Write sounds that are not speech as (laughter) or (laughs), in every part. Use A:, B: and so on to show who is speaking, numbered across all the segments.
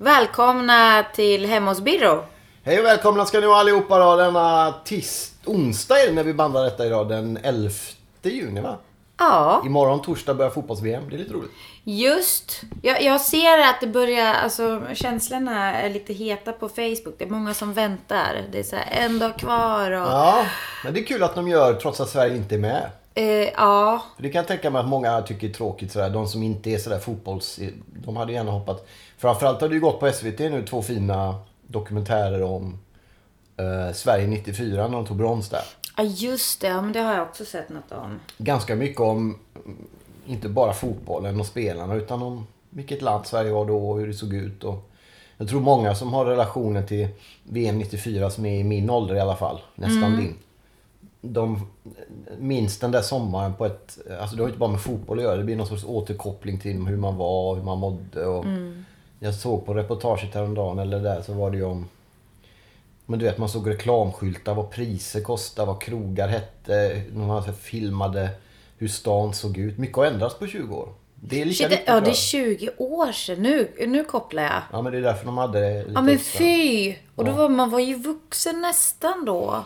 A: Välkomna till Hemma hos Birro.
B: Hej och välkomna ska ni vara allihopa då denna tis onsdag är det när vi bandar detta idag den 11 juni va?
A: Ja,
B: Imorgon torsdag börjar fotbolls-VM, det är lite roligt.
A: just. Jag, jag ser att det börjar, alltså känslorna är lite heta på Facebook. Det är många som väntar. Det är så här en dag kvar och...
B: Ja, men det är kul att de gör trots att Sverige inte är med.
A: Eh, ja,
B: För det kan jag tänka mig att många tycker är tråkigt sådär. De som inte är sådär fotbolls... De hade gärna hoppat... Framförallt har det ju gått på SVT nu två fina dokumentärer om eh, Sverige 94 när de tog brons där.
A: ja, just det. Ja, men det har jag också sett något om.
B: ganska mycket om, mm, inte bara fotbollen och spelarna, utan om vilket land Sverige var då och hur det såg ut. Och jag tror många som har relationer till VM 94, som är i min ålder i alla fall, nästan din. De minns den där sommaren på ett... Alltså det har inte bara med fotboll att göra. Det blir någon sorts återkoppling till hur man var, hur man mådde. Och Jag såg på reportaget häromdagen, eller där, så var det ju om... Men du vet, man såg reklamskyltar, vad priser kostade, vad krogar hette. Hade filmade hur stan såg ut. Mycket har ändrats på 20 år. Det är lika
A: Shit,
B: viktigt.
A: ja, det är
B: jag.
A: 20 år sedan. Nu, nu kopplar jag.
B: ja, men det är därför de hade det lite
A: Ja, men
B: extra.
A: fy! Och då
B: Ja.
A: var man var ju vuxen nästan då.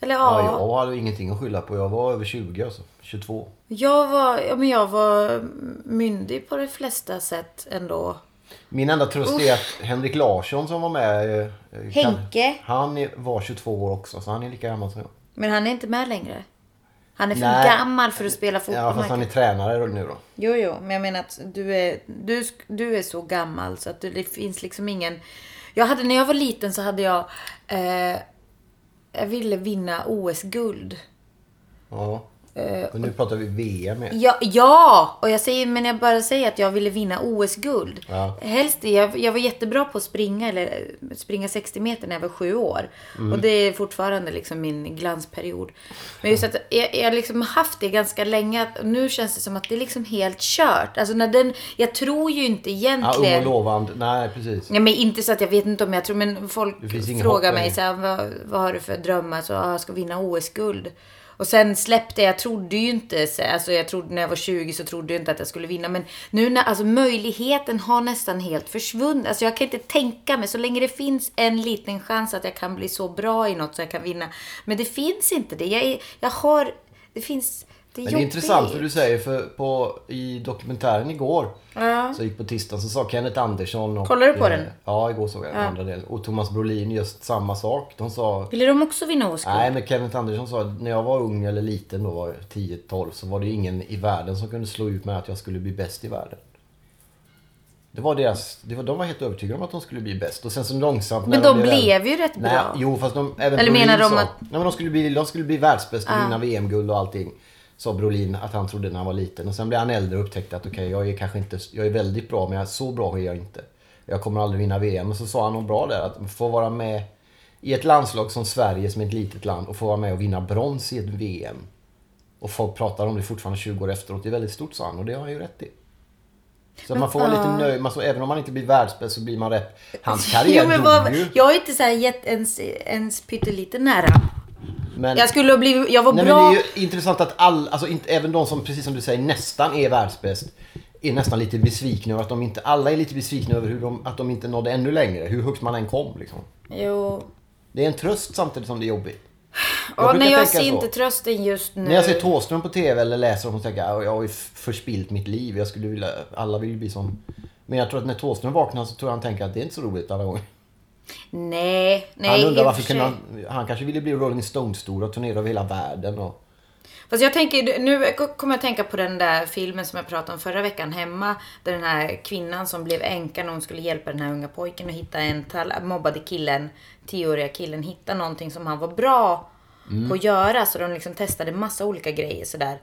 A: Eller
B: Ja,
A: ja.
B: jag hade ingenting att skylla på. Jag var över 20 alltså. 22.
A: Jag var, ja, men jag var myndig på de flesta sätt ändå.
B: Min enda tröst är att Henrik Larsson som var med... eh,
A: Henke?
B: Han var 22 år också, så han är lika gammal som jag.
A: Men han är inte med längre. Han är för
B: Nej.
A: gammal för att spela fotboll.
B: Ja, fast han är tränare nu då.
A: Jo, jo, men jag menar att du är, du, sk- du är så gammal så att du, det finns liksom ingen... Jag hade, när jag var liten så hade jag... Eh, jag ville vinna OS-guld.
B: Ja.
A: Eh,
B: Men nu pratar vi VM.
A: Ja, ja! Och jag säger, men jag bara säger att jag ville vinna OS-guld.
B: Ja.
A: Helst, jag, jag var jättebra på att springa, eller eh, springa 60 meter när jag var sju år.
B: Mm.
A: Och det är fortfarande liksom min glansperiod. Men just att jag, jag har liksom haft det ganska länge. Och nu känns det som att det är liksom helt kört. Alltså när den, jag tror ju inte
B: Ja,
A: egentligen...
B: ung och lovande. Nej, precis.
A: Ja, men inte så att jag vet inte om jag tror, men folk frågar mig så här, vad, vad har du för drömmar? Så, ah, jag ska vinna OS-guld. Och sen släppte jag, jag trodde ju inte, alltså jag trodde när jag var 20 så trodde jag inte att jag skulle vinna. Men nu när, alltså möjligheten har nästan helt försvunnit. Alltså jag kan inte tänka mig, så länge det finns en liten chans att jag kan bli så bra i något så jag kan vinna. Men det finns inte det. Jag, är, jag har, det finns, det är
B: Men det är intressant för du säger, för på, i dokumentären igår,
A: Ja.
B: så gick på tisdagen, så sa Kenneth Andersson och...
A: Kollar du på
B: eh,
A: den?
B: Ja, igår såg jag den andra delen. Och Thomas Brolin just samma sak. De sa...
A: Ville de också vinna OS-guld?
B: Nej, men Kenneth Andersson sa när jag var ung eller liten, då var jag 10-12, så var det ingen i världen som kunde slå ut mig att jag skulle bli bäst i världen. Det var deras, det var, de var helt övertygade om att de skulle bli bäst. Och sen så långsamt...
A: Men de
B: blev
A: blev ju rätt
B: Nej,
A: bra.
B: jo, fast de, även
A: Eller menar de
B: sa,
A: att-
B: Nej, men de skulle bli, de skulle bli världsbäst och vinna VM-guld och allting. Sa Brolin att han trodde när han var liten. Och sen blev han äldre och upptäckte att okej, jag är kanske inte, jag är väldigt bra men jag, så bra är jag inte. Jag kommer aldrig vinna VM. Och så sa han något bra där, att få vara med i ett landslag som Sverige, som är ett litet land, och få vara med och vinna brons i ett VM. Och folk pratar om det fortfarande 20 år efteråt. Det är väldigt stort, sa han. Och det har han ju rätt i. Så man får vara lite nöjd. Man, så, även om man inte blir världsbäst så blir man rätt. Hans (laughs) karriär
A: Jo, men vad,
B: ju.
A: jag är inte så här gett ens, ens pyttelite nära.
B: Men,
A: Jag skulle ha blivit, jag var
B: nej, men
A: bra.
B: det är ju intressant att all, alltså inte, även de som, precis som du säger, nästan är världsbäst. Är nästan lite besvikna över att de inte, alla är lite besvikna över hur de, att de inte nådde ännu längre. Hur högt man än kom liksom.
A: Jo.
B: Det är en tröst samtidigt som det är jobbigt.
A: Ja,
B: brukar
A: nej, jag ser
B: så.
A: inte trösten just nu.
B: När jag ser Thåström på TV eller läser om tänker att jag har ju förspilt mitt liv. Jag skulle vilja, alla vill ju bli som... Men jag tror att när Thåström vaknar så tror jag han tänker att det är inte så roligt alla gånger.
A: Nej, nej.
B: han undrar varför
A: för
B: kunde han... Han kanske ville bli Rolling Stones-stor och turnera över hela världen. Och,
A: Fast jag tänker, nu kommer jag att tänka på den där filmen som jag pratade om förra veckan hemma. Där den här kvinnan som blev änka när hon skulle hjälpa den här unga pojken att hitta en tal- mobbade killen, tioåriga killen, hitta någonting som han var bra på att göra. Så de liksom testade massa olika grejer sådär.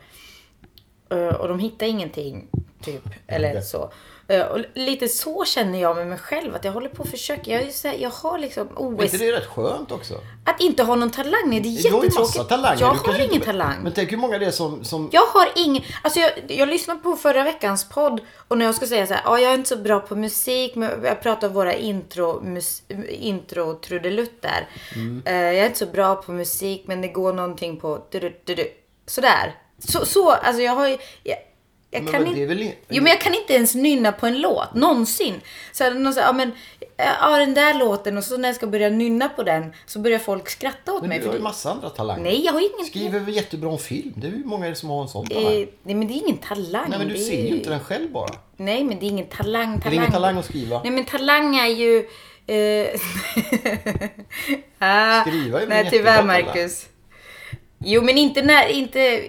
A: Eh, och de hittade ingenting, typ. Eller så. Eh, och lite så känner jag med mig själv. Att jag håller på att försöka. Jag, här, jag har liksom
B: Men
A: OS...
B: inte det är rätt skönt också?
A: Att inte ha någon talang. Nej, det är
B: Du har ju massa
A: jättetråkigt.
B: talanger.
A: Jag har ingen
B: inte-
A: talang.
B: Men tänk hur många det är som... som...
A: Jag har ingen, alltså jag, jag lyssnade på förra veckans podd och när jag ska säga så här, ja jag är inte så bra på musik, men jag pratar om våra intro, mus, intro trudelutter.
B: Mm.
A: Eh, jag är inte så bra på musik, men det går någonting på du, du, du, du. sådär. Så, så, alltså jag har ju, jag,
B: Men
A: kan
B: det är väl in-
A: jo men jag kan inte ens nynna på en låt, någonsin. Så här, någon så här, ja men, ja den där låten och så när jag ska börja nynna på den så börjar folk skratta åt
B: Men
A: mig.
B: du har ju
A: det-
B: massa andra talanger.
A: Nej, jag har ingen...
B: Skriver väl jättebra om film? Det är ju många som har en sån talang.
A: Eh, nej men det är ingen talang.
B: Nej men du
A: är
B: ser ju inte den själv bara.
A: Nej, men det är ingen talang. talang.
B: Är det ingen talang att skriva?
A: Nej, men talang är ju... Eh... (laughs) ah,
B: Skriva är väl
A: Nej, tyvärr. Marcus. Jo, men inte, när, inte,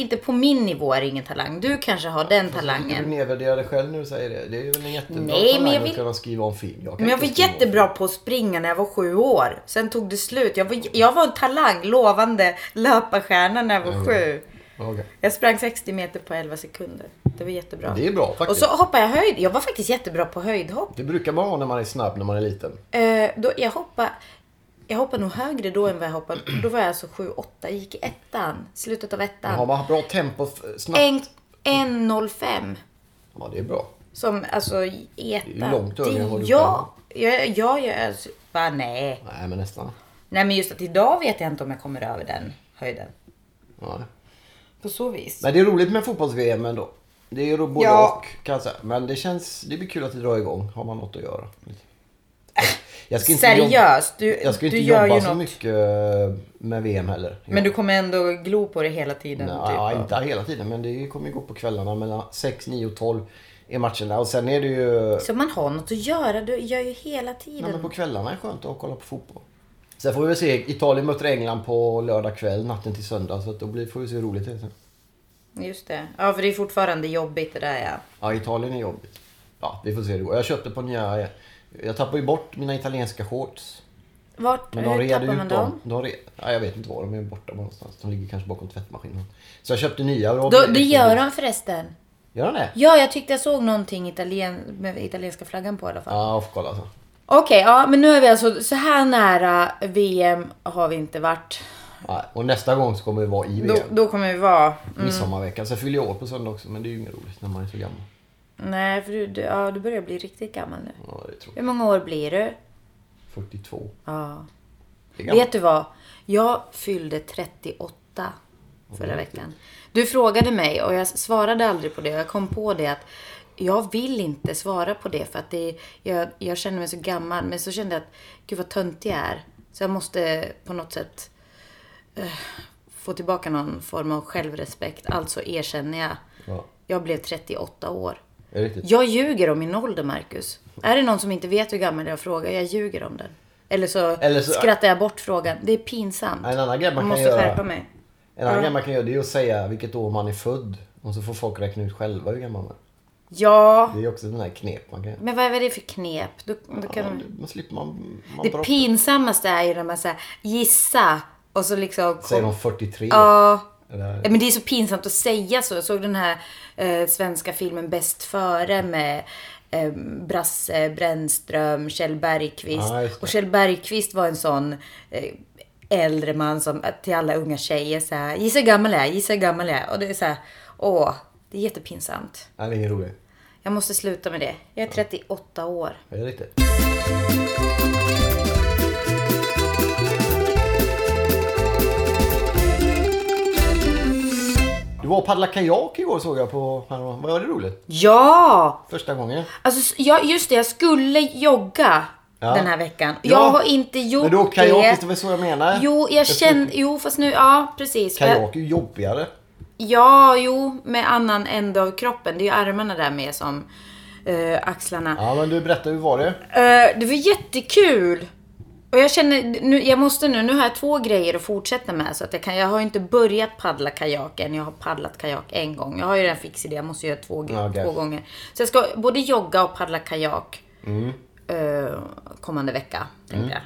A: inte på min nivå är det ingen talang. Du kanske har den
B: Du
A: talangen.
B: nedvärderar dig själv när du säger det. Det är väl en jättebra
A: Nej, men
B: talang
A: jag vill-
B: att kunna skriva om film. Jag
A: Men jag var jättebra på att springa när jag var sju år. Sen tog det slut. Jag var, jag var en talang, lovande löparstjärna när jag var sju.
B: film. Okej.
A: Jag sprang 60 meter på 11 sekunder. Det var jättebra.
B: Det är bra
A: Och
B: faktiskt.
A: så hoppade jag höjd. Jag var faktiskt jättebra på höjdhopp.
B: Det brukar man vara när man är snabb när man är liten.
A: Eh, då, jag hoppade jag hoppade nog högre då än vad jag hoppade. Då var jag alltså 7-8. Jag gick i ettan. Slutet av ettan.
B: man bra tempo snabbt?
A: En- 1.05.
B: Ja, det är bra.
A: Som alltså i ettan.
B: Det är långt högre än vad du
A: Ja, ja, ja, ja alltså, bara nej.
B: Nej, men nästan.
A: Nej men just att idag vet jag inte om jag kommer över den höjden.
B: Ja.
A: På så vis.
B: Men det är roligt med fotbolls-VM ändå. Det är ju både
A: Ja.
B: och kan jag säga. Men det känns, det blir kul att det drar igång. Har man något att göra. Jag ska inte
A: Seriöst, du,
B: jag ska inte
A: du gör
B: jobba
A: ju
B: så
A: något.
B: mycket eh, med VM heller.
A: Men du kommer ändå glo på det hela tiden.
B: Nej,
A: typ.
B: ja, inte hela tiden, men det kommer ju gå på kvällarna mellan 6, 9 och 12 är matcherna. Och sen är det ju...
A: Så man har något att göra. Du gör ju hela
B: Nej,
A: tiden.
B: men på kvällarna är det skönt att kolla på fotboll. Sen får vi väl se. Italien möter England på lördag kväll, natten till söndag. Så att då blir, får vi se hur roligt det är. sen.
A: Just det. Ja, för det är fortfarande jobbigt det där ja.
B: Ja, Italien är jobbigt. Ja, vi får se hur det går. Jag köpte på nya... Jag tappade ju bort mina italienska shorts.
A: Vart
B: Men de
A: hur
B: redde
A: tappar
B: ut
A: man
B: dem.
A: dem?
B: De ja, jag vet inte var de är borta någonstans. De ligger kanske bakom tvättmaskinen. Så jag köpte nya.
A: Då,
B: de-
A: det gör de förresten.
B: Gör de det?
A: Ja, jag tyckte jag såg någonting italien, med italienska flaggan på i alla fall.
B: Ja, får kolla. Så.
A: Okej, ja men nu är vi alltså så här nära VM har vi inte varit.
B: Ja, och nästa gång så kommer vi vara i VM.
A: Då, då kommer vi vara...
B: Midsommarveckan. Sen fyller jag år på söndag också. Men det är ju inget roligt när man är så gammal.
A: Nej, för du, du, ja, du börjar bli riktigt gammal nu.
B: Ja, det tror
A: Hur
B: jag.
A: många år blir du?
B: 42.
A: Ja. Vet du vad? Jag fyllde 38 förra veckan. Du frågade mig och jag svarade aldrig på det. Jag kom på det att jag vill inte svara på det för att det, jag, jag känner mig så gammal. Men så kände jag att gud vad töntig jag är. Så jag måste på något sätt eh, få tillbaka någon form av självrespekt. Alltså erkänner jag.
B: Ja,
A: Jag blev 38 år. Jag ljuger om min ålder, Marcus. Är det någon som inte vet hur gammal jag frågar, jag ljuger om den. Eller så,
B: Eller så-
A: skrattar jag bort frågan. Det är pinsamt.
B: En annan grej man
A: jag
B: kan
A: måste
B: göra-
A: skärpa mig.
B: En annan
A: Ja.
B: grej man kan göra det är att säga vilket år man är född. Och så får folk räkna ut själva hur gammal man är.
A: Ja,
B: Det är också den här knep man kan göra.
A: men vad är det för knep? Då, då
B: Ja,
A: kan...
B: det- man slipper man... man
A: det pinsammaste är ju när man säger gissa och så liksom...
B: Säger de 43?
A: Ja.
B: Eller-
A: Ja, Men det är så pinsamt att säga så. Jag såg den här eh, svenska filmen Bäst före med eh, Brasse Brännström, Kjell Bergqvist.
B: Det.
A: och Kjell Bergqvist var en sån eh, äldre man som eh, till alla unga tjejer så här, gissa hur gammal jag är, gissa hur gammal jag är. Och det är så här, åh, det är jättepinsamt.
B: Nej, det är ingen roligt.
A: Jag måste sluta med det. Jag är 38 år.
B: Är det riktigt? Du var och paddlade kajak igår såg jag på... Var det roligt?
A: Ja!
B: Första gången.
A: Alltså, s- ja, just det, jag skulle jogga
B: Ja.
A: den här veckan.
B: Ja.
A: Jag har inte gjort
B: Men du åker kajak,
A: det.
B: det väl så jag menar?
A: Jo, jag känner... Jo, fast nu... Ja, precis.
B: Kajak är ju jobbigare.
A: Ja, jo, med annan ände av kroppen. Det är ju armarna där med som eh, axlarna.
B: Ja, men du berättar, hur var det?
A: Eh, det var jättekul. Och jag känner, nu, jag måste nu, nu har jag två grejer att fortsätta med. Så att jag, kan, jag har ju inte börjat paddla kajak än. Jag har paddlat kajak en gång. Jag har ju den fix idé, jag måste göra två,
B: okej.
A: två gånger. Så jag ska både jogga och paddla kajak.
B: Mm.
A: eh, kommande vecka, tänkte jag.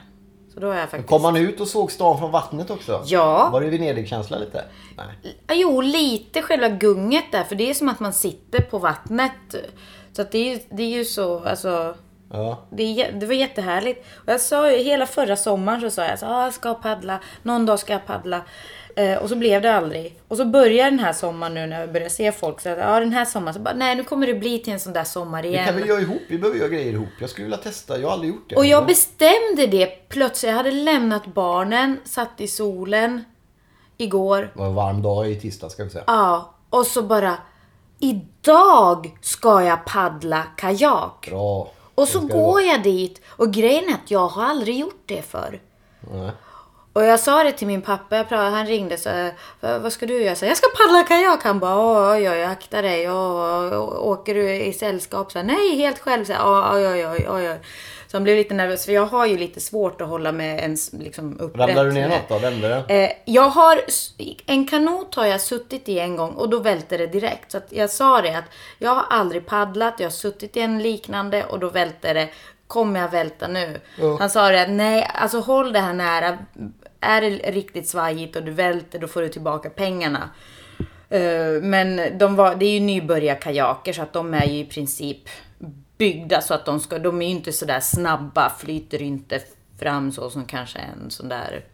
A: Så då har jag faktiskt...
B: Kom man ut och såg stan från vattnet också?
A: Ja.
B: Var det Venedig-känsla lite? Nej.
A: Jo, lite själva gunget där. För det är som att man sitter på vattnet. Så att det är det är ju så, alltså.
B: Ja.
A: Det, det var jättehärligt. Och jag sa ju, hela förra sommaren så sa jag så ah, jag ska paddla. Någon dag ska jag paddla. Eh, och så blev det aldrig. Och så börjar den här sommaren nu när jag börjar se folk. Så att, ja, den här sommaren. Så bara, nej, nu kommer det bli till en sån där sommar
B: Vi
A: igen.
B: kan väl göra ihop? Vi behöver göra grejer ihop. Jag skulle vilja testa. Jag har aldrig gjort det.
A: Och jag bestämde det plötsligt. Jag hade lämnat barnen, satt i solen igår.
B: Det var en varm dag i tisdag ska vi säga.
A: Ja, och så bara Idag ska jag paddla kajak.
B: Bra.
A: Och så går jag dit och grejen är att jag har aldrig gjort det förr.
B: Nej.
A: Och jag sa det till min pappa, pratade, han ringde så "Vad- ska du göra? Jag sa, jag ska paddla kajak. Han bara, oj, oj, akta dig. Åker du i sällskap? Så Nej, helt själv. Så oj, oj, oj, oj. Så han blev lite nervös, för jag har ju lite svårt att hålla mig ens liksom upprätt.
B: Ramlade du ner något då? Vände det?
A: Eh, jag har, en kanot har jag suttit i en gång och då välte det direkt. Så att jag sa det att jag har aldrig paddlat, jag har suttit i en liknande och då välte det. Kommer jag välta nu?
B: Ja.
A: Han sa det att nej, alltså håll det här nära. Är det riktigt svajigt och du välter då får du tillbaka pengarna. Eh, Men de var, det är ju nybörjarkajaker så att de är ju i princip byggda så att de ska, de är ju inte sådär snabba, flyter inte fram så som kanske en sån där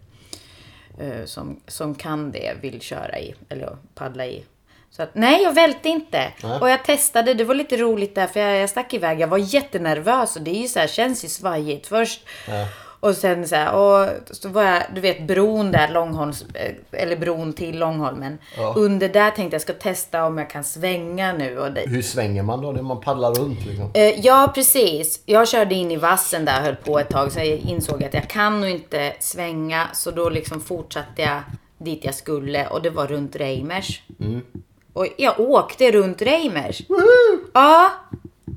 A: eh, som, som kan det vill köra i, eller paddla i. Så att, nej, jag välte inte.
B: Nej.
A: Och jag testade, det var lite roligt där för jag, jag stack iväg. Jag var jättenervös och det är ju så här, känns ju svajigt först.
B: Ja.
A: Och sen så här, och så var jag, du vet bron där, Långholms, eh, eller bron till Långholmen.
B: Ja.
A: Under där tänkte jag ska testa om jag kan svänga nu. Och det,
B: Hur svänger man då när man paddlar runt liksom?
A: Eh, ja, precis. Jag körde in i vassen där höll på ett tag. Så jag insåg att jag kan nog inte svänga. Så då liksom fortsatte jag dit jag skulle. Och det var runt Reimers.
B: Mm.
A: Och jag åkte runt Reimers. Ja,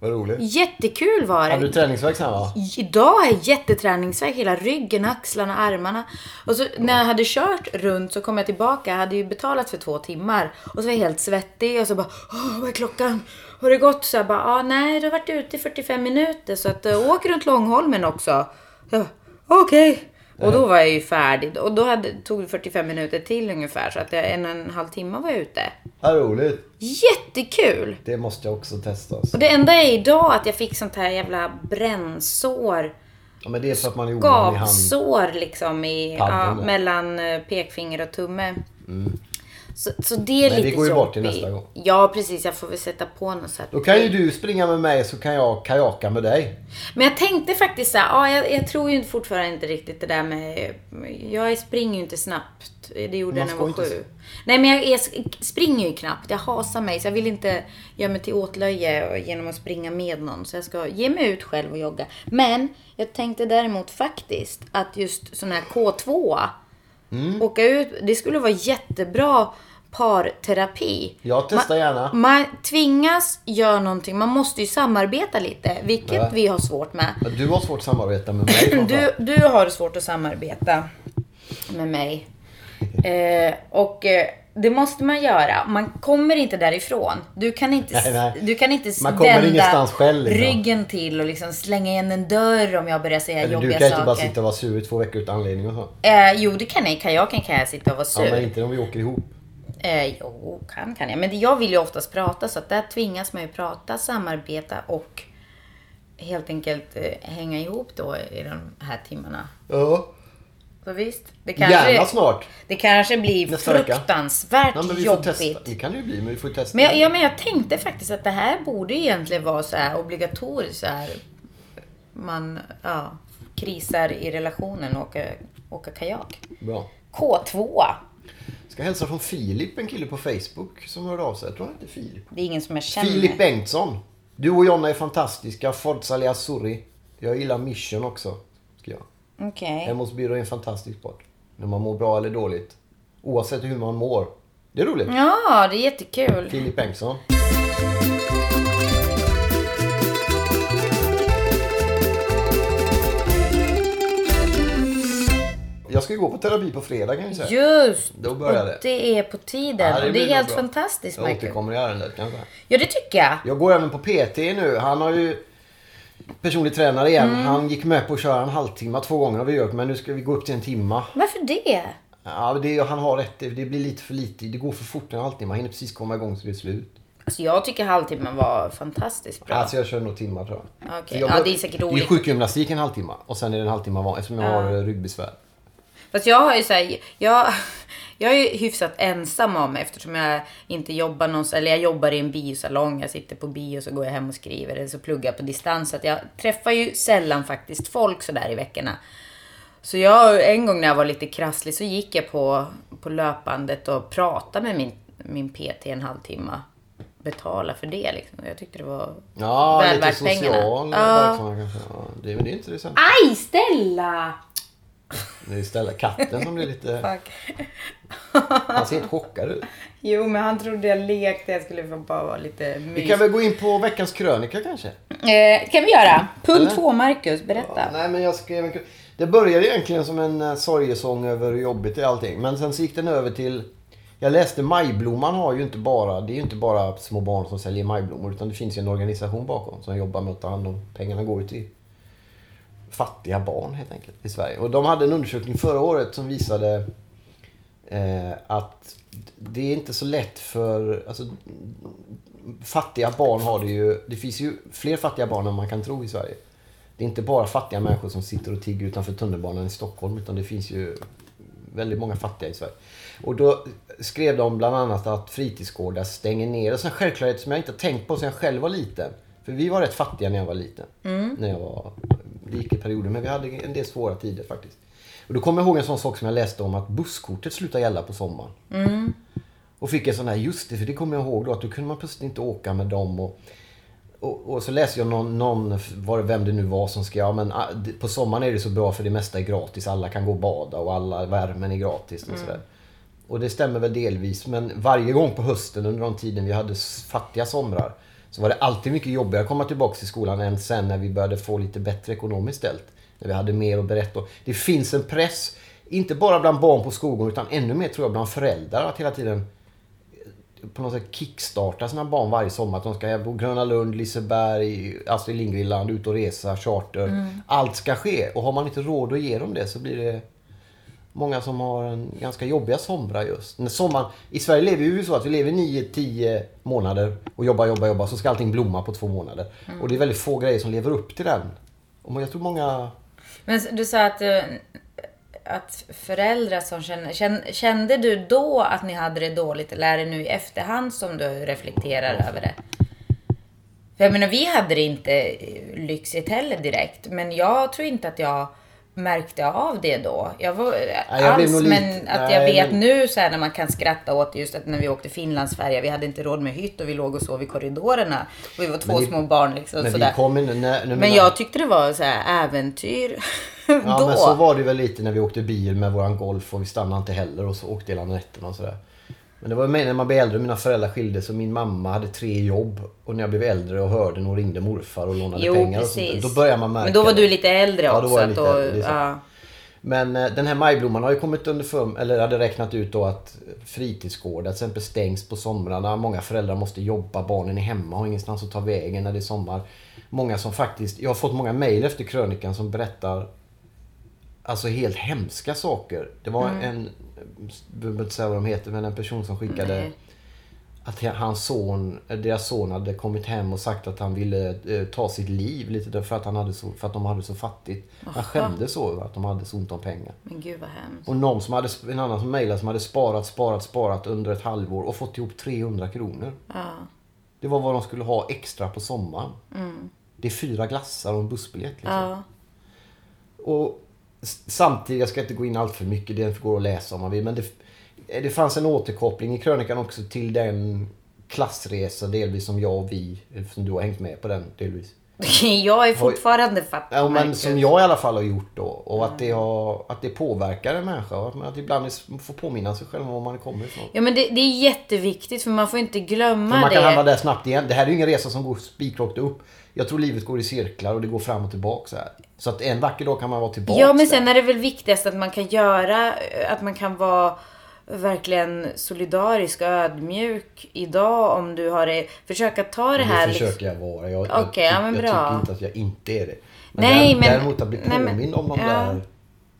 B: Vad roligt.
A: jättekul var
B: Hade du
A: det.
B: träningsvärk sen va?
A: Idag har jag jätteträningsvärk. Hela ryggen, axlarna, armarna. Och så när jag hade kört runt så kom jag tillbaka. Jag hade ju betalat för två timmar. Och så var jag helt svettig och så bara, Åh, vad är klockan? Har det gått? Så jag bara, ah, nej, du har varit ute i 45 minuter. Så att, uh, åk runt Långholmen också. Jag bara, okej. Och då var jag ju färdig. Och då hade, tog det 45 minuter till ungefär. Så att jag, en och en halv timme var jag ute.
B: Vad roligt.
A: Jättekul!
B: Det måste jag också testa. Alltså.
A: Och det enda är idag att jag fick sånt här jävla brännsår.
B: Ja, men det är för att man är ovan i hand.
A: Gavsår liksom i, ja.
B: Mm.
A: mellan eh, pekfinger och tumme. Så, så det är
B: Men det
A: lite
B: går ju bort
A: jobbigt.
B: till nästa gång.
A: Ja, precis. Jag får väl sätta på något sätt.
B: Då kan ju du springa med mig så kan jag kajaka med dig.
A: Men jag tänkte faktiskt så här, ja, jag, jag tror ju fortfarande inte riktigt det där med... Jag springer ju inte snabbt. Det gjorde jag när jag var
B: inte
A: sju. Nej, men jag, jag springer ju knappt. Jag hasar mig. Så jag vill inte göra mig till åtlöje genom att springa med någon. Så jag ska ge mig ut själv och jogga. Men jag tänkte däremot faktiskt att just sån här K2.
B: Mm.
A: Åka ut. Det skulle vara jättebra parterapi.
B: Jag testar gärna.
A: Man tvingas göra någonting. Man måste ju samarbeta lite. Vilket
B: Ja.
A: vi har svårt med.
B: Du har svårt att samarbeta med mig. (clears throat)
A: Du, du har svårt att samarbeta med mig. (laughs) Eh, och eh, det måste man göra. Man kommer inte därifrån. Du kan inte,
B: Nej, nej.
A: Du kan inte
B: Man
A: vända
B: själv, liksom.
A: ryggen till och liksom slänga igen en dörr om jag börjar säga
B: Eller du
A: jobbiga
B: kan inte
A: saker.
B: bara sitta och vara sur i två veckor utan anledning och så.
A: eh, jo, det kan jag. I kajaken kan jag sitta och vara
B: Ja,
A: sur.
B: men inte om vi åker ihop.
A: Eh, jo, kan kan jag. Men jag vill ju oftast prata så att där tvingas man ju prata, samarbeta och helt enkelt eh, hänga ihop då i de här timmarna.
B: Ja.
A: Så visst, det
B: Gärna
A: kanske,
B: snart.
A: det kanske blir
B: Nästa
A: fruktansvärt
B: Ja, men vi får
A: jobbigt.
B: testa. Det kan det ju bli, men vi får testa.
A: Men jag, ja, men jag tänkte faktiskt att det här borde egentligen vara så här obligatoriskt. Så här, man ja, krisar i relationen och åker, åker kajak.
B: Bra.
A: K2.
B: Ska hälsa från Filip, en kille på Facebook som hörde av sig. Jag tror han heter Filip.
A: Det är ingen som jag känner.
B: Filip Bengtsson. Du och Jonna är fantastiska. Forza Le Azzurri. Jag gillar Mission också. Ska jag.
A: Okej.
B: Hemosbyrå är en fantastisk sport. När man mår bra eller dåligt. Oavsett hur man mår. Det är roligt.
A: Ja, det är jättekul.
B: Filip Bengtsson. Jag ska ju gå på terapi på fredag kan vi säga.
A: Just!
B: Då börjar det.
A: Det är på tiden.
B: Ja, det
A: det är helt
B: bra.
A: fantastiskt,
B: Jag
A: Michael.
B: återkommer i ärendet kanske.
A: Ja, det tycker jag.
B: Jag går även på PT nu. Han har ju personlig tränare igen. Han gick med på att köra en halvtimme två gånger har vi gjort. Men nu ska vi gå upp till en timma.
A: Varför det?
B: Ja, det, han har rätt. Det blir lite för lite. Det går för fort en halvtimme. Man hinner precis komma igång så det är slut.
A: Alltså jag tycker halvtimmen var fantastiskt bra.
B: Alltså jag kör nog timmar tror jag. För jag
A: Ja, det är säkert
B: Det är
A: olika.
B: sjukgymnastik en halvtimme. Och sen är det en halvtimme eftersom jag har ryggbesvär.
A: Fast jag har ju såhär, jag, jag är hyfsat ensam om eftersom jag inte jobbar någonstans, eller jag jobbar i en biosalong, jag sitter på bio så går jag hem och skriver eller så pluggar jag på distans. Så att jag träffar ju sällan faktiskt folk sådär i veckorna. Så jag, en gång när jag var lite krasslig så gick jag på, på löpandet och pratade med min, min PT en halvtimme. Betala för det liksom. Jag tyckte det var
B: Ja,
A: väl
B: lite
A: värt
B: social
A: pengarna.
B: verksamhet kanske. Ja, det, men det är inte det sen.
A: Aj, Stella!
B: Det är istället katten som blir lite... Han ser helt chockad ut.
A: Jo, men han trodde jag lekte. Jag skulle bara vara lite mys.
B: Vi kan väl gå in på veckans krönika kanske?
A: Eh, kan vi göra. Punkt två, Marcus. Berätta.
B: Ja, nej, men jag skrev en... Det började egentligen som en uh, sorgesång över hur jobbigt det är allting. Men sen så gick den över till... Jag läste Majblomman har ju inte bara... Det är ju inte bara små barn som säljer majblommor. Utan det finns ju en organisation bakom som jobbar med att ta hand om... Pengarna går ju till fattiga barn helt enkelt i Sverige. Och de hade en undersökning förra året som visade eh, att det är inte så lätt för... Alltså, fattiga barn har det ju... Det finns ju fler fattiga barn än man kan tro i Sverige. Det är inte bara fattiga människor som sitter och tigger utanför tunnelbanan i Stockholm utan det finns ju väldigt många fattiga i Sverige. Och då skrev de bland annat att fritidsgårdar stänger ner. Och en självklarhet som jag inte har tänkt på sedan jag själv var liten. För vi var rätt fattiga när jag var liten. När jag var, gick i perioder, men vi hade en del svåra tider faktiskt. Och då kommer jag ihåg en sån sak som jag läste om att busskortet slutar gälla på sommaren. Och fick en sån här, just det, för det kommer jag ihåg då, att då kunde man plötsligt inte åka med dem. Och, och, och så läste jag någon, någon var det, vem det nu var som skrev, ja men ah, det- på sommaren är det så bra för det mesta är gratis. Alla kan gå och bada och alla värmen är gratis och sådär. Och det stämmer väl delvis, men varje gång på hösten under de tiden vi hade fattiga somrar så var det alltid mycket jobbigare att komma tillbaka till skolan än sen när vi började få lite bättre ekonomiskt ställt. När vi hade mer att berätta. Det finns en press, inte bara bland barn på skolgården utan ännu mer tror jag bland föräldrar att hela tiden på något sätt kickstarta sina barn varje sommar. Att de ska på Gröna Lund, Liseberg, Astrid Lindgren-land, ut och resa, charter. Allt ska ske. Och har man inte råd att ge dem det så blir det många som har en ganska jobbiga somrar just. När sommaren, I Sverige lever vi ju så att vi lever 9-10 månader och jobbar, jobbar, jobbar. Så ska allting blomma på två månader. Och det är väldigt få grejer som lever upp till den. Och jag tror många...
A: Men du sa att, eh, att föräldrar som känner... känn- Kände du då att ni hade det dåligt eller är det nu i efterhand som du reflekterar över det? För jag menar, vi hade det inte eh, lyxigt heller direkt. Men jag tror inte att jag märkte av det då. Jag var
B: jag blev
A: alls, men
B: lite-
A: att
B: nej,
A: jag vet
B: men-
A: nu så här när man kan skratta åt just att när vi åkte Finlandsfärja, vi hade inte råd med hytt och vi låg och sov i korridorerna. Och vi var två
B: Men det-
A: små barn liksom.
B: Men
A: sådär.
B: vi in, när, när
A: Men jag tyckte det var så här äventyr (laughs)
B: Ja
A: då.
B: men så var det väl lite när vi åkte bil med våran Golf och vi stannade inte heller och så åkte hela nätterna och sådär. Men det var mer när man blev äldre och mina föräldrar skildes och min mamma hade tre jobb. Och när jag blev äldre och hörde hon ringde morfar och lånade
A: Jo,
B: pengar och sånt, Då började man märka
A: Men då var du lite äldre
B: Ja,
A: också.
B: då var jag lite
A: då,
B: äldre,
A: ja.
B: Men eh, den här majblomman har ju kommit under för, eller hade räknat ut då att fritidsgårdar till exempel stängs på somrarna. Många föräldrar måste jobba, barnen är hemma och har ingenstans att ta vägen när det är sommar. Många som faktiskt, jag har fått många mejl efter krönikan som berättar alltså helt hemska saker. Det var
A: Mm.
B: en, jag behöver inte säga vad de heter, men en person som skickade
A: Nej.
B: att hans son, deras son hade kommit hem och sagt att han ville eh, ta sitt liv lite där för att, han hade så, för att de hade så fattigt. Han skämdes så över att de hade så ont om pengar.
A: Men gud vad hemskt.
B: Och någon som hade, en annan som mejlade som hade sparat, sparat, sparat under ett halvår och fått ihop 300 kronor.
A: Ja.
B: Det var vad de skulle ha extra på sommaren. Det är fyra glassar och en bussbiljett. Liksom.
A: Ja.
B: Och samtidigt, jag ska inte gå in allt för mycket, det går att läsa om man vill. Men det, det fanns en återkoppling i krönikan också till den klassresa delvis som jag och vi, som du har hängt med på den delvis. (laughs)
A: Jag är fortfarande fattig.
B: Ja, men som jag i alla fall har gjort då. Och att, det har, att det påverkar en människa. Och att ibland får påminna sig själv om var man kommer ifrån.
A: Ja men det, det är jätteviktigt för man får inte glömma
B: För man kan
A: det.
B: hamna där snabbt igen. Det här är ju ingen resa som går spikrakt upp. Jag tror livet går i cirklar och det går fram och tillbaka så här. Så att en vacker dag kan man vara tillbaka
A: Ja men sen är det väl viktigast att man kan göra, att man kan vara verkligen solidarisk och ödmjuk idag om du har det. Försök att ta det
B: Det
A: här.
B: försöker
A: liksom-
B: jag vara. Jag, jag,
A: Okej, ja,
B: jag tycker inte att jag inte är det. Men,
A: Nej,
B: där,
A: men-
B: däremot att bli
A: nej, men-
B: påmind om de
A: ja.
B: där...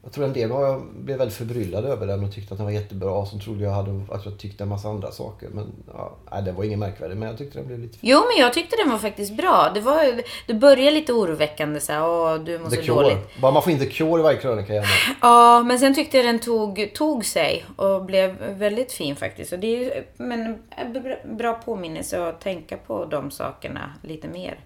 B: Jag tror en del jag blev väldigt förbryllad över den och tyckte att den var jättebra. Som trodde jag hade, att jag tyckte en massa andra saker. Men ja, nej, det var ingen märkvärdig. Men jag tyckte den blev lite...
A: Jo, men jag tyckte den var faktiskt bra. Det, var, det började lite oroväckande så här, åh, du mår
B: The Cure.
A: dåligt.
B: Bara man får in The Cure i varje krönika gärna. (laughs)
A: Ja, men sen tyckte jag den tog, tog sig och blev väldigt fin faktiskt. Och det är men, en bra- bra påminnelse att tänka på de sakerna lite mer.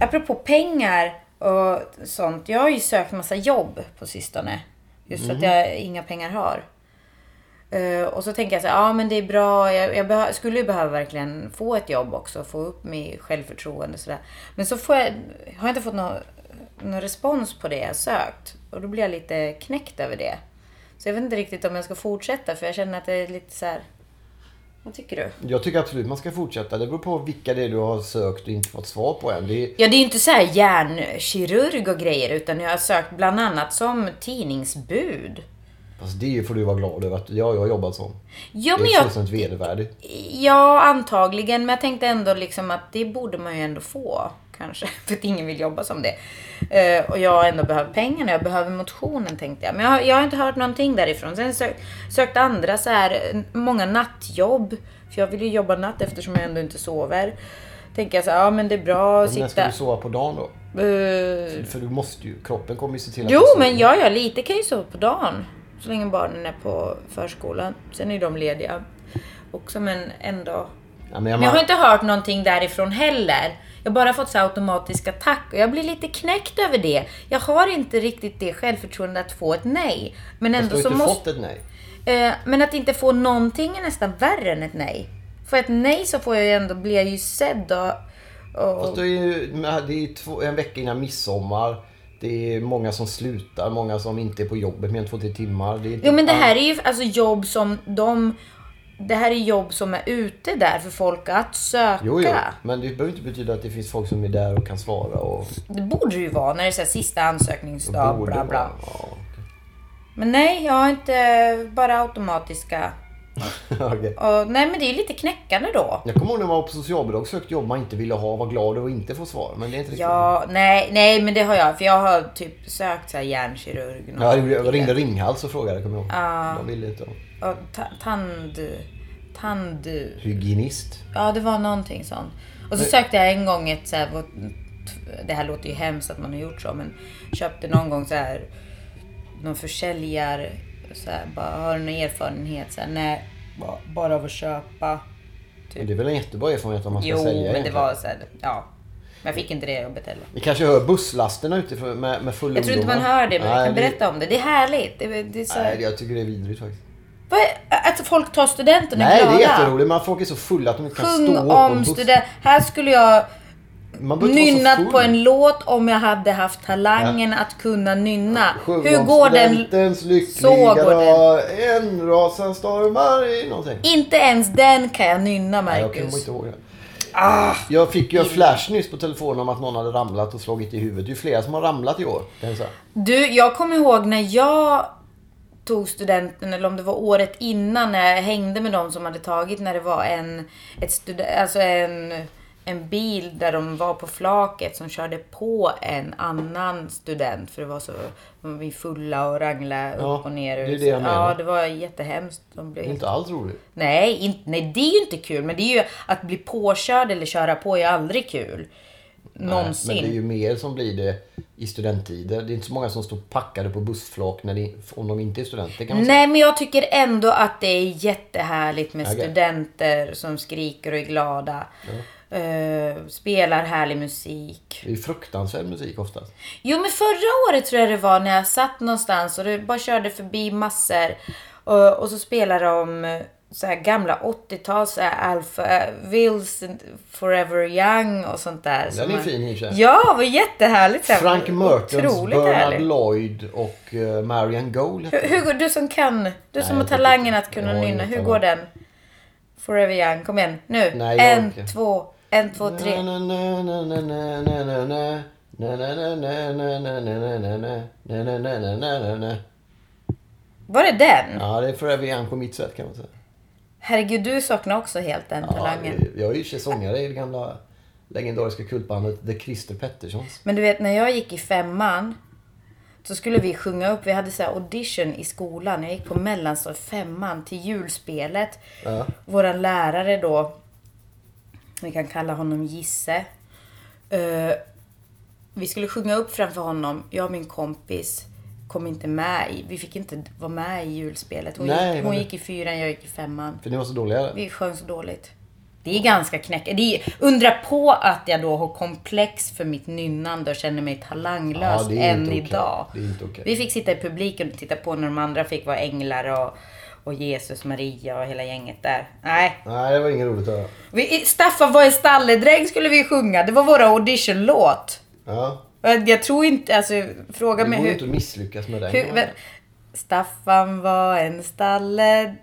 A: Apropå pengar och sånt. Jag har ju sökt massa jobb på sistone. Just för att jag inga pengar har. Eh, och så tänker jag så här, ja men det är bra, jag, jag behö- skulle ju behöva verkligen få ett jobb också, få upp mitt självförtroende och sådär. Men så får jag, har jag inte fått någon, någon respons på det jag sökt. Och då blir jag lite knäckt över det. Så jag vet inte riktigt om jag ska fortsätta för jag känner att det är lite så här. Vad tycker du?
B: Jag tycker absolut man ska fortsätta. Det beror på vilka det är du har sökt och inte fått svar på än. Det är,
A: Ja, det är inte så här hjärnkirurg och grejer utan jag har sökt bland annat som tidningsbud.
B: alltså det får du vara glad över att ja, jag har jobbat som.
A: Ja,
B: det är
A: jag,
B: fullständigt vedervärdigt.
A: Ja, antagligen. Men jag tänkte ändå liksom att det borde man ju ändå få. Kanske. (laughs) För att ingen vill jobba som det. Eh, och jag ändå behöver pengarna. Jag behöver motionen tänkte jag. Men jag, har- jag har inte hört någonting därifrån. Sen sök, sökte andra så här, eh, många nattjobb. För jag vill ju jobba natt eftersom jag ändå inte sover. Tänker jag så här, ja men det är bra att
B: Men när ska
A: sitta...
B: du sova på dagen då?
A: Eh,
B: För du måste ju, kroppen kommer ju se till att
A: Jo, men ja, ja, lite kan ju sova på dagen. Så länge barnen är på förskolan. Sen är de lediga också, men ändå.
B: Ja, men jag,
A: Men jag har inte hört någonting därifrån heller. Jag har bara fått så automatiska tack och jag blir lite knäckt över det. Jag har inte riktigt det självförtroendet att få ett nej. Men
B: Fast
A: ändå
B: du
A: så
B: har inte
A: måste...
B: fått ett nej.
A: Eh, men att inte få någonting är nästan värre än ett nej. För ett nej så får jag ju ändå, blir jag ju sedd och... och
B: Fast det är ju det är två, en vecka innan midsommar. Det är många som slutar, många som inte är på jobbet mer än två, tre timmar. Det är
A: Jo men det här är ju alltså jobb som de... Det här är jobb som är ute där för folk att söka.
B: Jo, jo. Men det behöver inte betyda att det finns folk som är där och kan svara. Och
A: Det borde det ju vara när det är så här sista ansökningsdag,
B: borde
A: bla bla.
B: vara. Ja.
A: Men nej, jag har inte bara automatiska. (laughs)
B: Okej.
A: Och, nej men det är lite knäckande då.
B: Jag kommer ihåg när man var på socialbidrag och sökte jobb man inte ville ha. Var glad att inte få svar. Men det är inte riktigt
A: Ja, nej, nej men det har jag. För jag har typ sökt så här hjärnkirurg.
B: Ja, jag ringde Ringhals och frågade, kommer jag ihåg.
A: Ja.
B: De ville inte.
A: Och tand... Tand...
B: Hygienist.
A: Ja, det var någonting sånt. Och så sökte jag en gång ett så här, Det här låter ju hemskt att man har gjort så, men köpte någon gång så här någon försäljare så här, bara har du någon erfarenhet? Så här, nej, bara, bara av att köpa.
B: Men Det är väl en jättebra erfarenhet om man ska
A: Jo,
B: sälja
A: men det var så här, ja. Men jag fick inte det jobbet heller.
B: Vi kanske hör busslasterna utifrån med, med fulla
A: Jag tror inte man hör det, men jag
B: Nej,
A: kan berätta om det. Det är härligt. Det, det är så
B: Nej, jag tycker det är vidrigt faktiskt.
A: Att folk tar studenten och är
B: Nej, det
A: glada.
B: är jätteroligt. Men folk är så fulla att de inte kan
A: Sjung
B: stå upp
A: om student. Här skulle jag nynnat på en låt om jag hade haft talangen att kunna nynna.
B: Sjung
A: Hur går den? Så går
B: dag. En rasa stormar i någonting.
A: Inte ens den kan jag nynna,
B: Nej, jag kommer
A: Marcus.
B: inte ihåg det. jag fick ju en flash nyss på telefonen om att någon hade ramlat och slagit i huvudet. Det är ju flera som har ramlat i år.
A: Du, jag kommer ihåg när jag tog studenten, eller om det var året innan, när jag hängde med de som hade tagit, när det var en, ett stud- alltså en, en bil där de var på flaket som körde på en annan student. För det var så, de var fulla och ranglade
B: Ja,
A: upp och ner.
B: det är det jag
A: ja, det var jättehemskt. De blev
B: Det är inte alls roligt.
A: Nej, inte, nej, det är ju inte kul. Men det är ju att bli påkörd eller köra på är aldrig kul. Någonsin.
B: Men det är ju mer som blir det i studenttider. Det är inte så många som står packade på bussflak när de, om de inte är studenter kan man säga.
A: Nej, men jag tycker ändå att det är jättehärligt med
B: Okej.
A: studenter som skriker och är glada. Eh, spelar härlig musik.
B: Det är fruktansvärd musik oftast.
A: Jo, men förra året tror jag det var när jag satt någonstans och det bara körde förbi massor. Och, och så spelade de så här gamla 80-tals, så här Alpha, Wills, Forever Young och sånt där.
B: Den är
A: man-
B: fin i sig.
A: Ja, var jättehärligt. så här,
B: Frank Mertens, Bernard
A: härligt.
B: Lloyd och uh, Marianne Gold.
A: Hur, hur går, du som kan, du som har talangen att kunna nynna. Hur går den? Forever Young, kom igen nu.
B: Nej,
A: en,
B: orkar.
A: två, En, två, tre. Var det den?
B: Ja, det är Forever Young på mitt sätt kan man säga.
A: Herregud, du saknar också helt den
B: Ja,
A: talangen.
B: jag är ju sångare i det gamla legendariska kultbandet The Christer Petterssons.
A: Men du vet, när jag gick i femman så skulle vi sjunga upp. Vi hade så här audition i skolan. Jag gick på mellanstadiet, femman, till julspelet.
B: Ja.
A: Våran lärare då, vi kan kalla honom Gisse. eh, vi skulle sjunga upp framför honom. Jag och min kompis kom inte med i, vi fick inte vara med i julspelet. Hon,
B: Nej,
A: gick, hon gick i fyran, jag gick i femman.
B: För ni var så dåliga.
A: Vi sjöng så dåligt. Det är ganska knäckande. Undra på att jag då har komplex för mitt nynnande och känner mig talanglös
B: Ja,
A: än
B: okej.
A: idag.
B: Okej.
A: Vi fick sitta i publiken och titta på när de andra fick vara änglar och, och Jesus, Maria och hela gänget där. Nej.
B: Nej, det var inget roligt att höra.
A: Vi, Staffan var en stalledräng skulle vi sjunga. Det var våra auditionlåt.
B: Ja.
A: Jag tror inte, alltså fråga
B: Det
A: mig
B: går ju
A: hur...
B: inte att misslyckas med den.
A: hur Staffan var en stalledräng.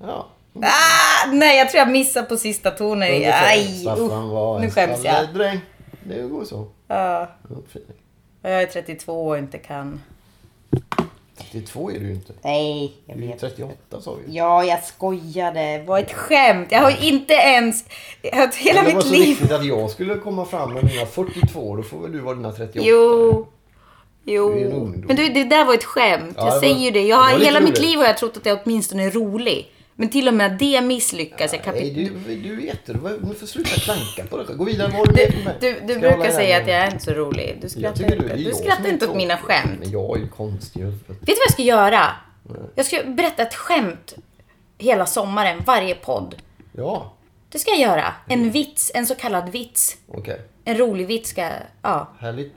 B: Ja.
A: Ah, nej, jag tror jag missar på sista tonen. Aj,
B: Staffan var en stalledräng. Det går så.
A: Ja, jag är 32 och inte kan.
B: 32 är du ju inte.
A: Nej, jag
B: Du är ju
A: vet.
B: 38 sa vi.
A: Ja, jag skojade. Det var ett skämt. Jag har ju inte ens... Jag har hela
B: Men det var
A: mitt
B: så
A: liv...
B: viktigt att jag skulle komma fram med mina 42. Då får väl du vara dina 38.
A: Jo. Jo.
B: Du.
A: Men du, det där var ett skämt.
B: Ja,
A: jag
B: var-
A: säger ju det. Jag
B: det
A: hela mitt
B: roligt.
A: liv har jag trott att jag åtminstone är rolig. Men till och med det misslyckas. Jag
B: Nej,
A: kapit-
B: du, du är jätte... Du får sluta klanka på det. Gå vidare. Vad du?
A: Du, du
B: jag
A: brukar säga att jag är inte så rolig. Du
B: Jag
A: skrattar inte, du
B: jag
A: skrattar inte åt mina skämt.
B: Men jag är ju konstig.
A: Vet du vad jag ska göra? Jag ska berätta ett skämt hela sommaren, varje podd.
B: Ja,
A: Det ska jag göra. En vits, en så kallad vits.
B: okej.
A: En rolig vits ska, ja.
B: Härligt.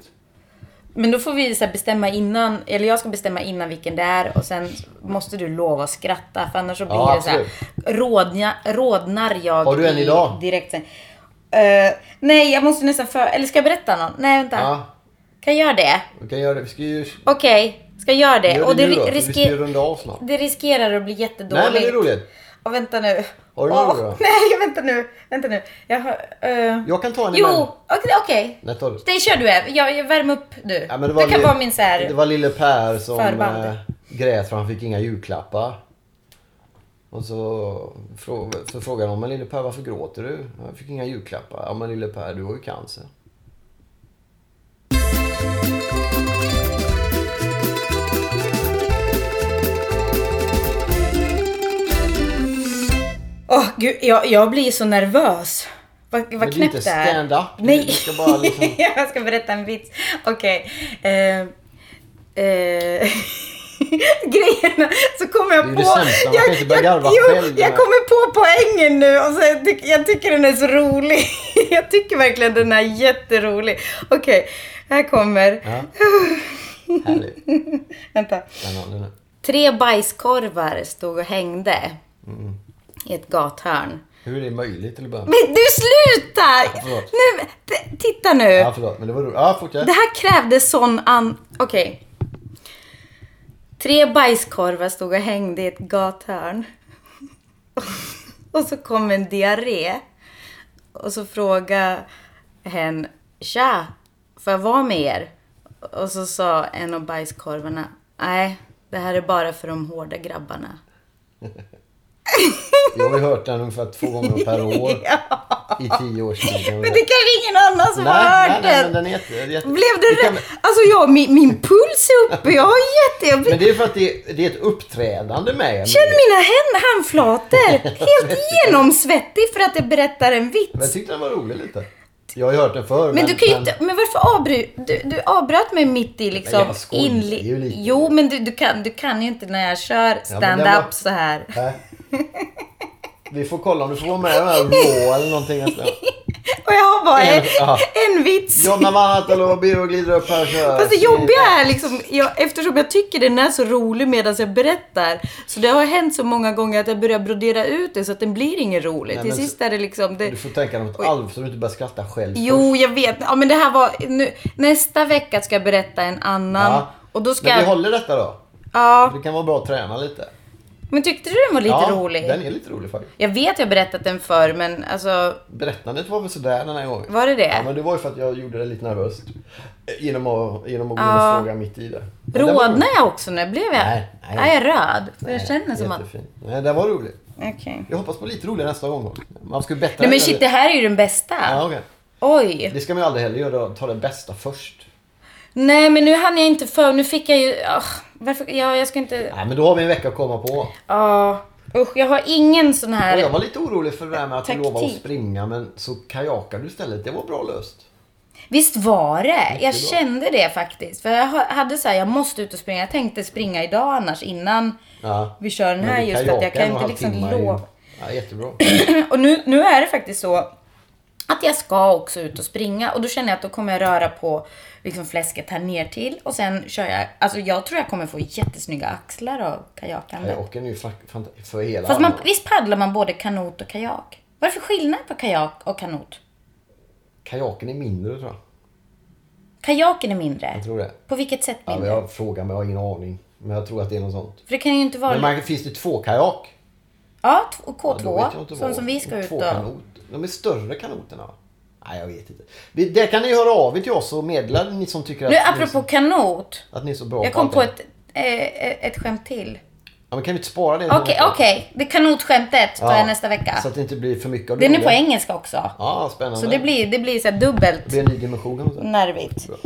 A: Men då får vi så bestämma innan, eller jag ska bestämma innan vilken det är och sen måste du lova att skratta för annars så blir
B: Ja,
A: det så här, rådna, rådnar jag
B: Har du en idag?
A: direkt sen. Eh, nej, jag måste nästan för... Eller ska jag berätta någon? Nej, vänta.
B: Ja,
A: Kan jag göra det?
B: vi kan göra det. Ska ju...
A: Okej, ska jag göra det?
B: Gör
A: och
B: det
A: det,
B: nu då,
A: risker... det riskerar att bli jättedåligt.
B: Nej, men det är roligt.
A: Och vänta nu.
B: Har du då? (laughs)
A: Nej, vänta nu. Vänta nu. Jag har... eh,
B: Jag kan ta en
A: Jo, okej. okej.
B: Nej, ta.
A: Det kör du. Ev. Jag, jag värmer upp nu.
B: Ja, men
A: det, kan vara min så här...
B: Det var lille Per som
A: Förband.
B: äh, grät för han fick inga julklappar. Och så, frå, så frågade de, men lille Per varför gråter du? Jag fick inga julklappar. Ja men lille Per, du har ju cancer.
A: Gud, jag, jag blir så nervös. Vad, vad
B: Men det är
A: knäppt det är.
B: stand-up.
A: Nej.
B: Du ska bara liksom... (laughs)
A: jag ska berätta en vits. Okej. Eh, eh, (laughs) grejen så kommer jag
B: Det är
A: på...
B: det sämsta, man kan inte börja garva
A: jo,
B: själv.
A: Jag kommer på poängen nu och så jag, tycker, jag tycker den är så rolig. (laughs) jag tycker verkligen den är jätterolig. Okej, här kommer...
B: Ja. Härligt.
A: Vänta.
B: Nu.
A: Tre bajskorvar stod och hängde
B: Mm.
A: I ett gathörn.
B: Hur är det möjligt till att börja med?
A: Men du slutar!
B: förlåt.
A: Nu, titta nu.
B: Ja, förlåt. Men det var roligt. Ja, fortsätt.
A: Det här krävde sån an... Okej. Tre bajskorvar stod och hängde i ett gathörn. Och så kom en diarré. Och så frågade hen, Tja, får jag vara med er? Och så sa en av bajskorvarna, Nej, det här är bara för de hårda grabbarna. (laughs)
B: Jag har ju hört den ungefär två gånger per (laughs) år
A: Ja.
B: i tio års tid.
A: Men det kanske ingen annan som har
B: nej,
A: hört
B: nej, nej, men den är jätte... jätte...
A: Blev det
B: Vi kan-?
A: Alltså jag, min, min puls är uppe. Jag har jätte...
B: Men det är för att det, det är ett uppträdande med.
A: Känn mina hän- handflator. Helt (laughs) genomsvettig för att jag berättar en
B: Men jag
A: vits.
B: tyckte den var rolig lite. Jag har ju hört den förr.
A: Men du kan ju inte... Men varför avbryt... Du, du avbröt mig mitt i liksom...
B: Men jag
A: inli-. Jo, men du, du, kan, du kan ju inte när jag kör
B: men
A: stand-up
B: var-
A: så här.
B: Nej. (laughs) Vi får kolla om du får vara med i den här Raw eller någonting nästa. (laughs)
A: Och jag har bara en,
B: Ja.
A: en vits.
B: Jonna Vanhatalo, Biro glider upp här och kör.
A: Fast det jobbiga är liksom, jag, eftersom jag tycker den är så rolig medan jag berättar. Så det har hänt så många gånger att jag börjar brodera ut det så att den blir ingen rolig.
B: Nej,
A: Till
B: men
A: sist är det liksom... Det,
B: Du får tänka något alv så du inte börjar skratta själv
A: jo, jag vet. Ja, men det här var... Nu, nästa vecka ska jag berätta en annan.
B: Ja.
A: Och då ska
B: Men vi håller detta då.
A: Ja,
B: Det kan vara bra att träna lite.
A: Men tyckte du den var lite
B: ja,
A: rolig?
B: den är lite rolig faktiskt.
A: Jag vet jag berättat den förr, men alltså...
B: Berättandet var väl sådär den här gången.
A: Var det det?
B: Ja, men det var ju för att jag gjorde det lite nervöst. Eh, Genom att, genom att gå in
A: Ja.
B: och fråga mitt i det. Men den var
A: Rodnade jag också nu? Blev jag?
B: Nej, nej.
A: Är jag röd? För jag känner som att...
B: Jättefin. Nej, den var rolig.
A: Okej.
B: Jag hoppas på lite roligare nästa gång. Man ska ju bättre
A: Nej men shit, det här är ju den bästa.
B: Ja, okej.
A: Oj.
B: Det ska man ju aldrig heller göra. Ta det bästa först.
A: Nej men nu hann jag inte för. Nu fick jag ju... ah, varför? Ja, jag ska inte...
B: Nej, men då har vi en vecka att komma på.
A: Ja. usch, jag har ingen sån här...
B: jag var lite orolig för det där med att du
A: Taktik.
B: lovade att springa. Men så kajakade du istället. Det var bra löst.
A: Visst var det? Jag
B: bra.
A: kände det faktiskt. För jag ha- hade så här, jag måste ut och springa. Jag tänkte springa idag annars innan
B: Ja.
A: vi kör den här just att jag kan inte liksom lova.
B: Ja, jättebra. (clears throat)
A: Och nu, nu är det faktiskt så att jag ska också ut och springa och då känner jag att då kommer jag röra på liksom fläsket här ner till och sen kör jag, alltså jag tror jag kommer få jättesnygga axlar av kajakande.
B: Kajaken är ju fant- för hela
A: Fast man, visst paddlar man både kanot och kajak? Vad är det för skillnad på kajak och kanot?
B: Kajaken är mindre tror jag.
A: Kajaken är mindre.
B: Jag tror det.
A: På vilket sätt
B: Ja, men
A: mindre?
B: jag frågar mig, jag har ingen aning. Men jag tror att det är något sånt.
A: För det kan ju inte vara...
B: Men man, finns det två kajak?
A: Ja, t- och
B: Ja, då
A: K2.
B: vet jag inte
A: sån som vi ska ut
B: Två
A: och...
B: kanot. De är större kanoterna. Nej, jag vet inte. Det kan ni höra av er till oss och meddela ni som tycker att,
A: Nu
B: ni, är
A: apropå
B: så-
A: kanot.
B: att ni är så bra
A: Jag kom på
B: allting.
A: ett, eh, ett skämt till.
B: Ja, men kan vi inte spara det?
A: Okej, okej. Det kanotskämtet tar
B: Ja,
A: jag nästa vecka.
B: Så att det inte blir för mycket av det
A: Den är på engelska också.
B: Ja, spännande.
A: Så det blir, det blir så dubbelt
B: Det blir en ny dimension.
A: nervigt.
B: Bra.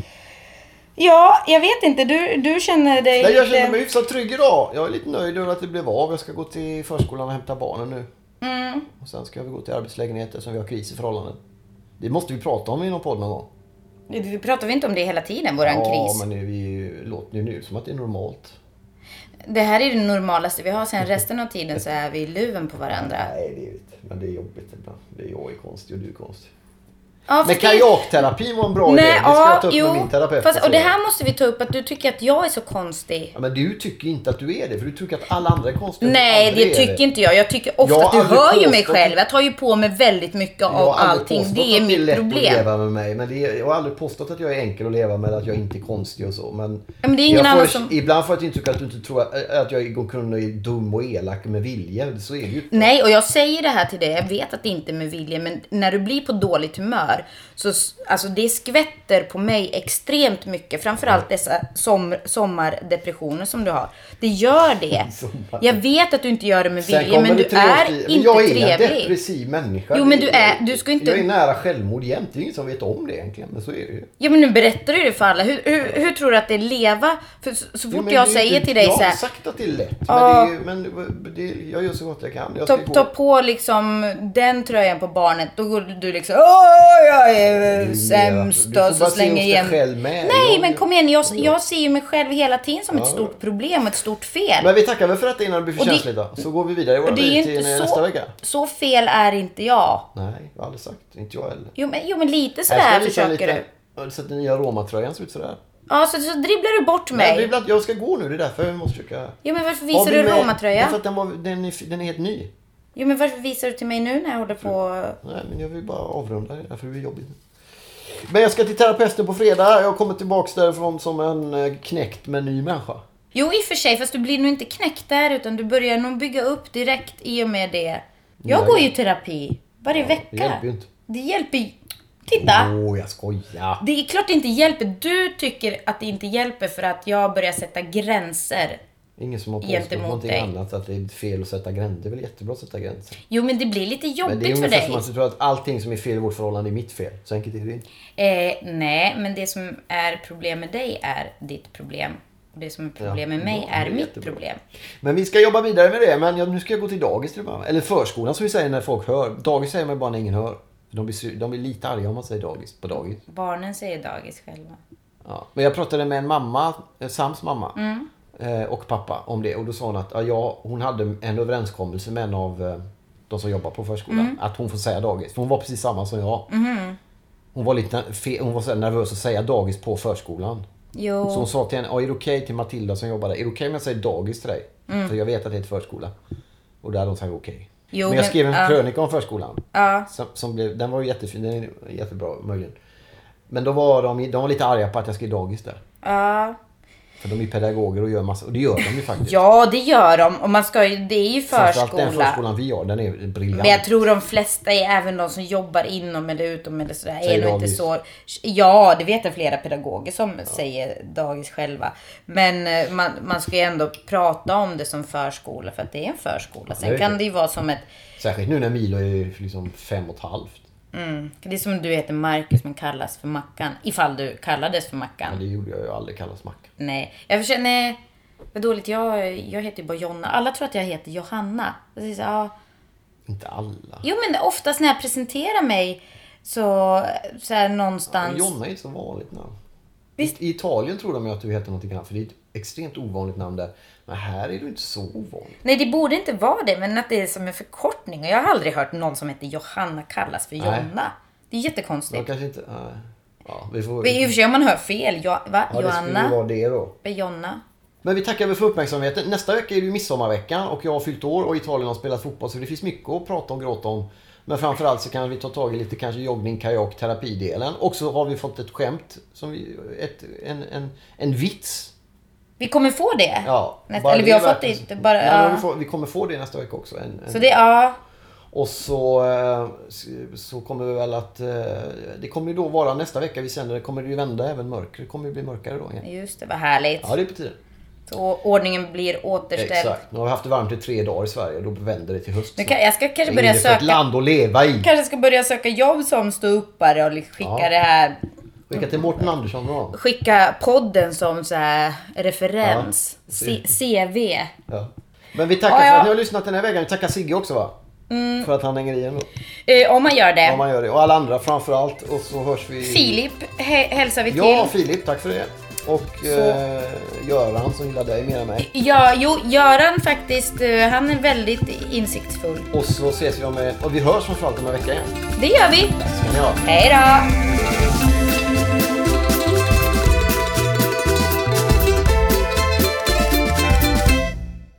A: Ja, jag vet inte. Du, du känner dig
B: Nej, jag känner mig hyfsat trygg idag. Jag är lite nöjd över att det blev av. Jag ska gå till förskolan och hämta barnen nu.
A: Mm.
B: Och sen ska vi gå till arbetslägenheten som vi har kris i förhållanden. Det måste vi prata om i någon podd någon gång.
A: Vi pratar vi inte om det hela tiden, våran
B: ja,
A: kris?
B: men det, vi låter ju nu som att det är normalt.
A: Det här är det normalaste vi har. Sen resten av tiden så är vi i luven på varandra. (laughs)
B: Nej, det är. Men det är jobbigt ibland. Det är jag är konstig och du är konstig.
A: Ja,
B: Men
A: det-
B: kajakterapin var en bra idé. Det ska jag ta upp med min terapeut.
A: Fast, och det här måste vi ta upp att du tycker att jag är så konstig.
B: Ja, men du tycker inte att du är det. För du tycker att alla andra är konstiga.
A: Nej, det
B: är
A: tycker inte jag. Jag tycker ofta
B: Jag
A: att du hör ju mig själv. Jag tar ju på mig väldigt mycket
B: Jag
A: av
B: har aldrig
A: allting.
B: påstått
A: Det är
B: att
A: mitt
B: lätt
A: problem.
B: att leva med mig. Men det är, jag har aldrig påstått att jag är enkel att leva med. Att jag inte är konstig och så. Men,
A: Ja, men det är ingen
B: jag
A: annan som-
B: Ibland får jag ett intryck att du inte tror att, att jag går omkring och är dum och elak med vilja. Så är det ju inte.
A: Nej, och jag säger det här till dig. Jag vet att det inte är med vilja, men när du blir på dåligt humör så s- alltså det skvätter på mig extremt mycket. Framförallt dessa som, sommardepressioner som du har. Det gör det. (laughs) Jag vet att du inte gör det med vilja, men du är inte
B: Jag är en
A: trevlig.
B: depressiv människa.
A: Jo, men du är- du ska inte-
B: Jag är nära självmord jämt. Det är ingen som vet om det egentligen. Men så är det ju.
A: Ja, men nu berättar du det för alla. Hur, hur, hur tror du att det är leva? För så, så
B: Jo,
A: fort
B: men
A: jag säger
B: inte-
A: till dig
B: Jag
A: så
B: har
A: här.
B: inte sagt att det är lätt.
A: Ja.
B: Men, det, är- men det, jag gör så gott jag kan. Jag
A: Ta, ta på liksom den tröjan på barnet, då går du liksom Åh, jag är sämst
B: Du
A: och så slänger igen.
B: själv med.
A: Nej, men kom igen. Jag, jag ser ju mig själv hela tiden som ett
B: Ja.
A: stort problem och ett stort fel.
B: Men vi tackar väl för detta innan det blir för känsligt då. Så går vi vidare i våra
A: det är
B: till
A: inte
B: nästa
A: så,
B: vecka.
A: så fel är inte jag.
B: Nej, jag har aldrig sagt. Inte jag heller.
A: Jo, men, jo, men lite sådär försöker
B: lite-
A: du.
B: Ja, Så att den nya Roma-tröjan ser ut sådär.
A: Ja, så, så dribblar du bort
B: Nej.
A: mig.
B: Ibland- jag ska gå nu, det är därför jag måste försöka...
A: Jo, men varför visar
B: vi
A: du
B: med-
A: romatröja?
B: Därför att den, var, den, är, den är helt ny.
A: Jo, men varför visar du till mig nu när jag håller på...
B: Nej, men jag vill bara avrunda det, därför det blir jobbigt. Men jag ska till terapeuten på fredag. Jag kommer tillbaks därifrån som en eh, knäckt med en ny människa.
A: Jo, i och för sig, fast du blir nog inte knäckt där, utan du börjar nog bygga upp direkt i och med det. Jag
B: Ja,
A: går
B: ja.
A: ju i terapi varje vecka.
B: Det hjälper ju inte.
A: Det hjälper ju. Titta!
B: Åh, jag skojar.
A: Det är klart det inte hjälper. Du tycker att det inte hjälper för att jag börjar sätta gränser.
B: Ingen som har påstått någonting
A: dig.
B: annat. Att det är fel att sätta gränser. Det är väl jättebra att sätta gränser.
A: Jo, men det blir lite
B: Men det är
A: jobbigt för
B: ungefär
A: dig.
B: som att du tror att allting som är fel i vårt förhållande är mitt fel. Så enkelt är det inte.
A: Eh, nej, men det som är problem med dig är ditt problem. Och det som är problem med mig
B: ja, det
A: är
B: är
A: mitt
B: jättebra.
A: problem.
B: Men vi ska jobba vidare med det. Men jag, nu ska jag gå till dagis till med. Eller förskolan som vi säger när folk hör. Dagis säger man bara när ingen hör. De blir, de blir lite arga om man säger dagis på dagis.
A: Barnen säger dagis själva.
B: Ja. Men jag pratade med en mamma, eh, Sams mamma.
A: Mm.
B: Eh, Och pappa om det. Och då sa hon att ja, hon hade en överenskommelse med en av eh, de som jobbar på förskolan.
A: Mm.
B: Att hon får säga dagis. För hon var precis samma som jag. Hon var lite hon var så nervös att säga dagis på förskolan.
A: Jo.
B: Så hon sa till henne, "Ja, är det okej till Matilda som jobbar där? Är det okej om jag säger dagis till dig? För jag vet att det är ett förskola. Och där hade hon sagt okej.
A: Mm. Jo,
B: men jag skrev en
A: ja.
B: krönika om förskolan.
A: Ja.
B: Som, som blev, den var jättefin, den är jättebra möjligen. Men då var de, de var lite arga på att jag skrev dagis där.
A: Ja.
B: För de är pedagoger och gör massa, och det gör de ju faktiskt.
A: Ja, det gör de. Och man ska ju, det är ju
B: Framförallt den
A: förskola.
B: förskolan vi har, den är briljant.
A: Men jag tror de flesta, är, även de som jobbar inom eller utom eller sådär, är
B: Säger
A: nog inte så... Ja, det vet jag flera pedagoger som säger dagis själva. Men eh, man, man ska ju ändå prata om det som förskola för att det är en förskola.
B: det
A: Sen
B: är
A: kan
B: det.
A: det ju vara som ett...
B: Särskilt nu när Milo är liksom fem och ett halvt.
A: Mm, det är som du heter Marcus men kallas för Mackan. Ifall du kallades för Mackan.
B: Men det gjorde jag ju aldrig kallas Mackan.
A: Nej, jag försöker... Nej, vad dåligt. Jag, jag heter ju bara Jonna. Alla tror att jag heter Johanna. Jag säger så, ja.
B: Inte alla.
A: Jo, men oftast när jag presenterar mig så, så här någonstans...
B: Jonna är inte så vanligt namn.
A: Visst.
B: I Italien tror de ju att du heter någonting annat för det är ett extremt ovanligt namn där. Men här är du inte så ovanlig.
A: Nej, det borde inte vara det, men att det är som en förkortning. Och jag har aldrig hört någon som heter Johanna kallas för
B: Nej.
A: Jonna. Det är jättekonstigt.
B: kanske inte... nej. Ja, vi får...
A: I och för sig om man hör fel. Jo, va?
B: Ja, det skulle
A: Johanna?
B: vara det då.
A: Jonna?
B: Men vi tackar för uppmärksamheten. Nästa vecka är det ju midsommarveckan och jag har fyllt år och Italien har spelat fotboll så det finns mycket att prata och gråta om. Men framförallt så kan vi ta tag i lite kanske joggning, kajak, terapidelen. Och så har vi fått ett skämt, som vi, ett, en, en, en vits.
A: Vi kommer få det?
B: Ja,
A: Nästa, eller vi har fått det. Bara,
B: Nej,
A: ja.
B: vi, får, vi kommer få det nästa vecka också. En, en,
A: Så det, ja.
B: Och så, eh, så kommer vi väl att... eh, Det kommer ju då vara nästa vecka vi sänder, det kommer det ju vända även mörker. Det kommer ju bli mörkare då igen.
A: Just det, vad härligt.
B: Ja, det är på tiden.
A: Så ordningen blir återställd.
B: Exakt. Nu har vi haft det varmt i tre dagar i Sverige. Då vänder det till höst.
A: Kan, jag ska kanske börja
B: för ett
A: söka...
B: land att leva i.
A: Kanske ska börja söka jobb som ståuppare och skicka
B: Ja.
A: det här
B: Skicka till Mårten Andersson då.
A: skicka podden som så här referens.
B: Ja.
A: CV.
B: Ja. Men vi tackar
A: Ja,
B: för att ni har lyssnat den här veckan. Vi tackar Sigge också va? För att han hänger i ändå.
A: Eh, om man gör det.
B: Om man gör det. Och alla andra framförallt. Och så hörs vi...
A: Filip hälsar vi till.
B: Ja, Filip. Tack för det. Och eh, Göran som gillar dig mer än mig.
A: Ja, jo, Göran faktiskt, eh, han är väldigt insiktsfull.
B: Och så ses vi om. Och vi hörs framförallt om en vecka igen.
A: Det gör vi.
B: Ska ni ha.
A: Hej då!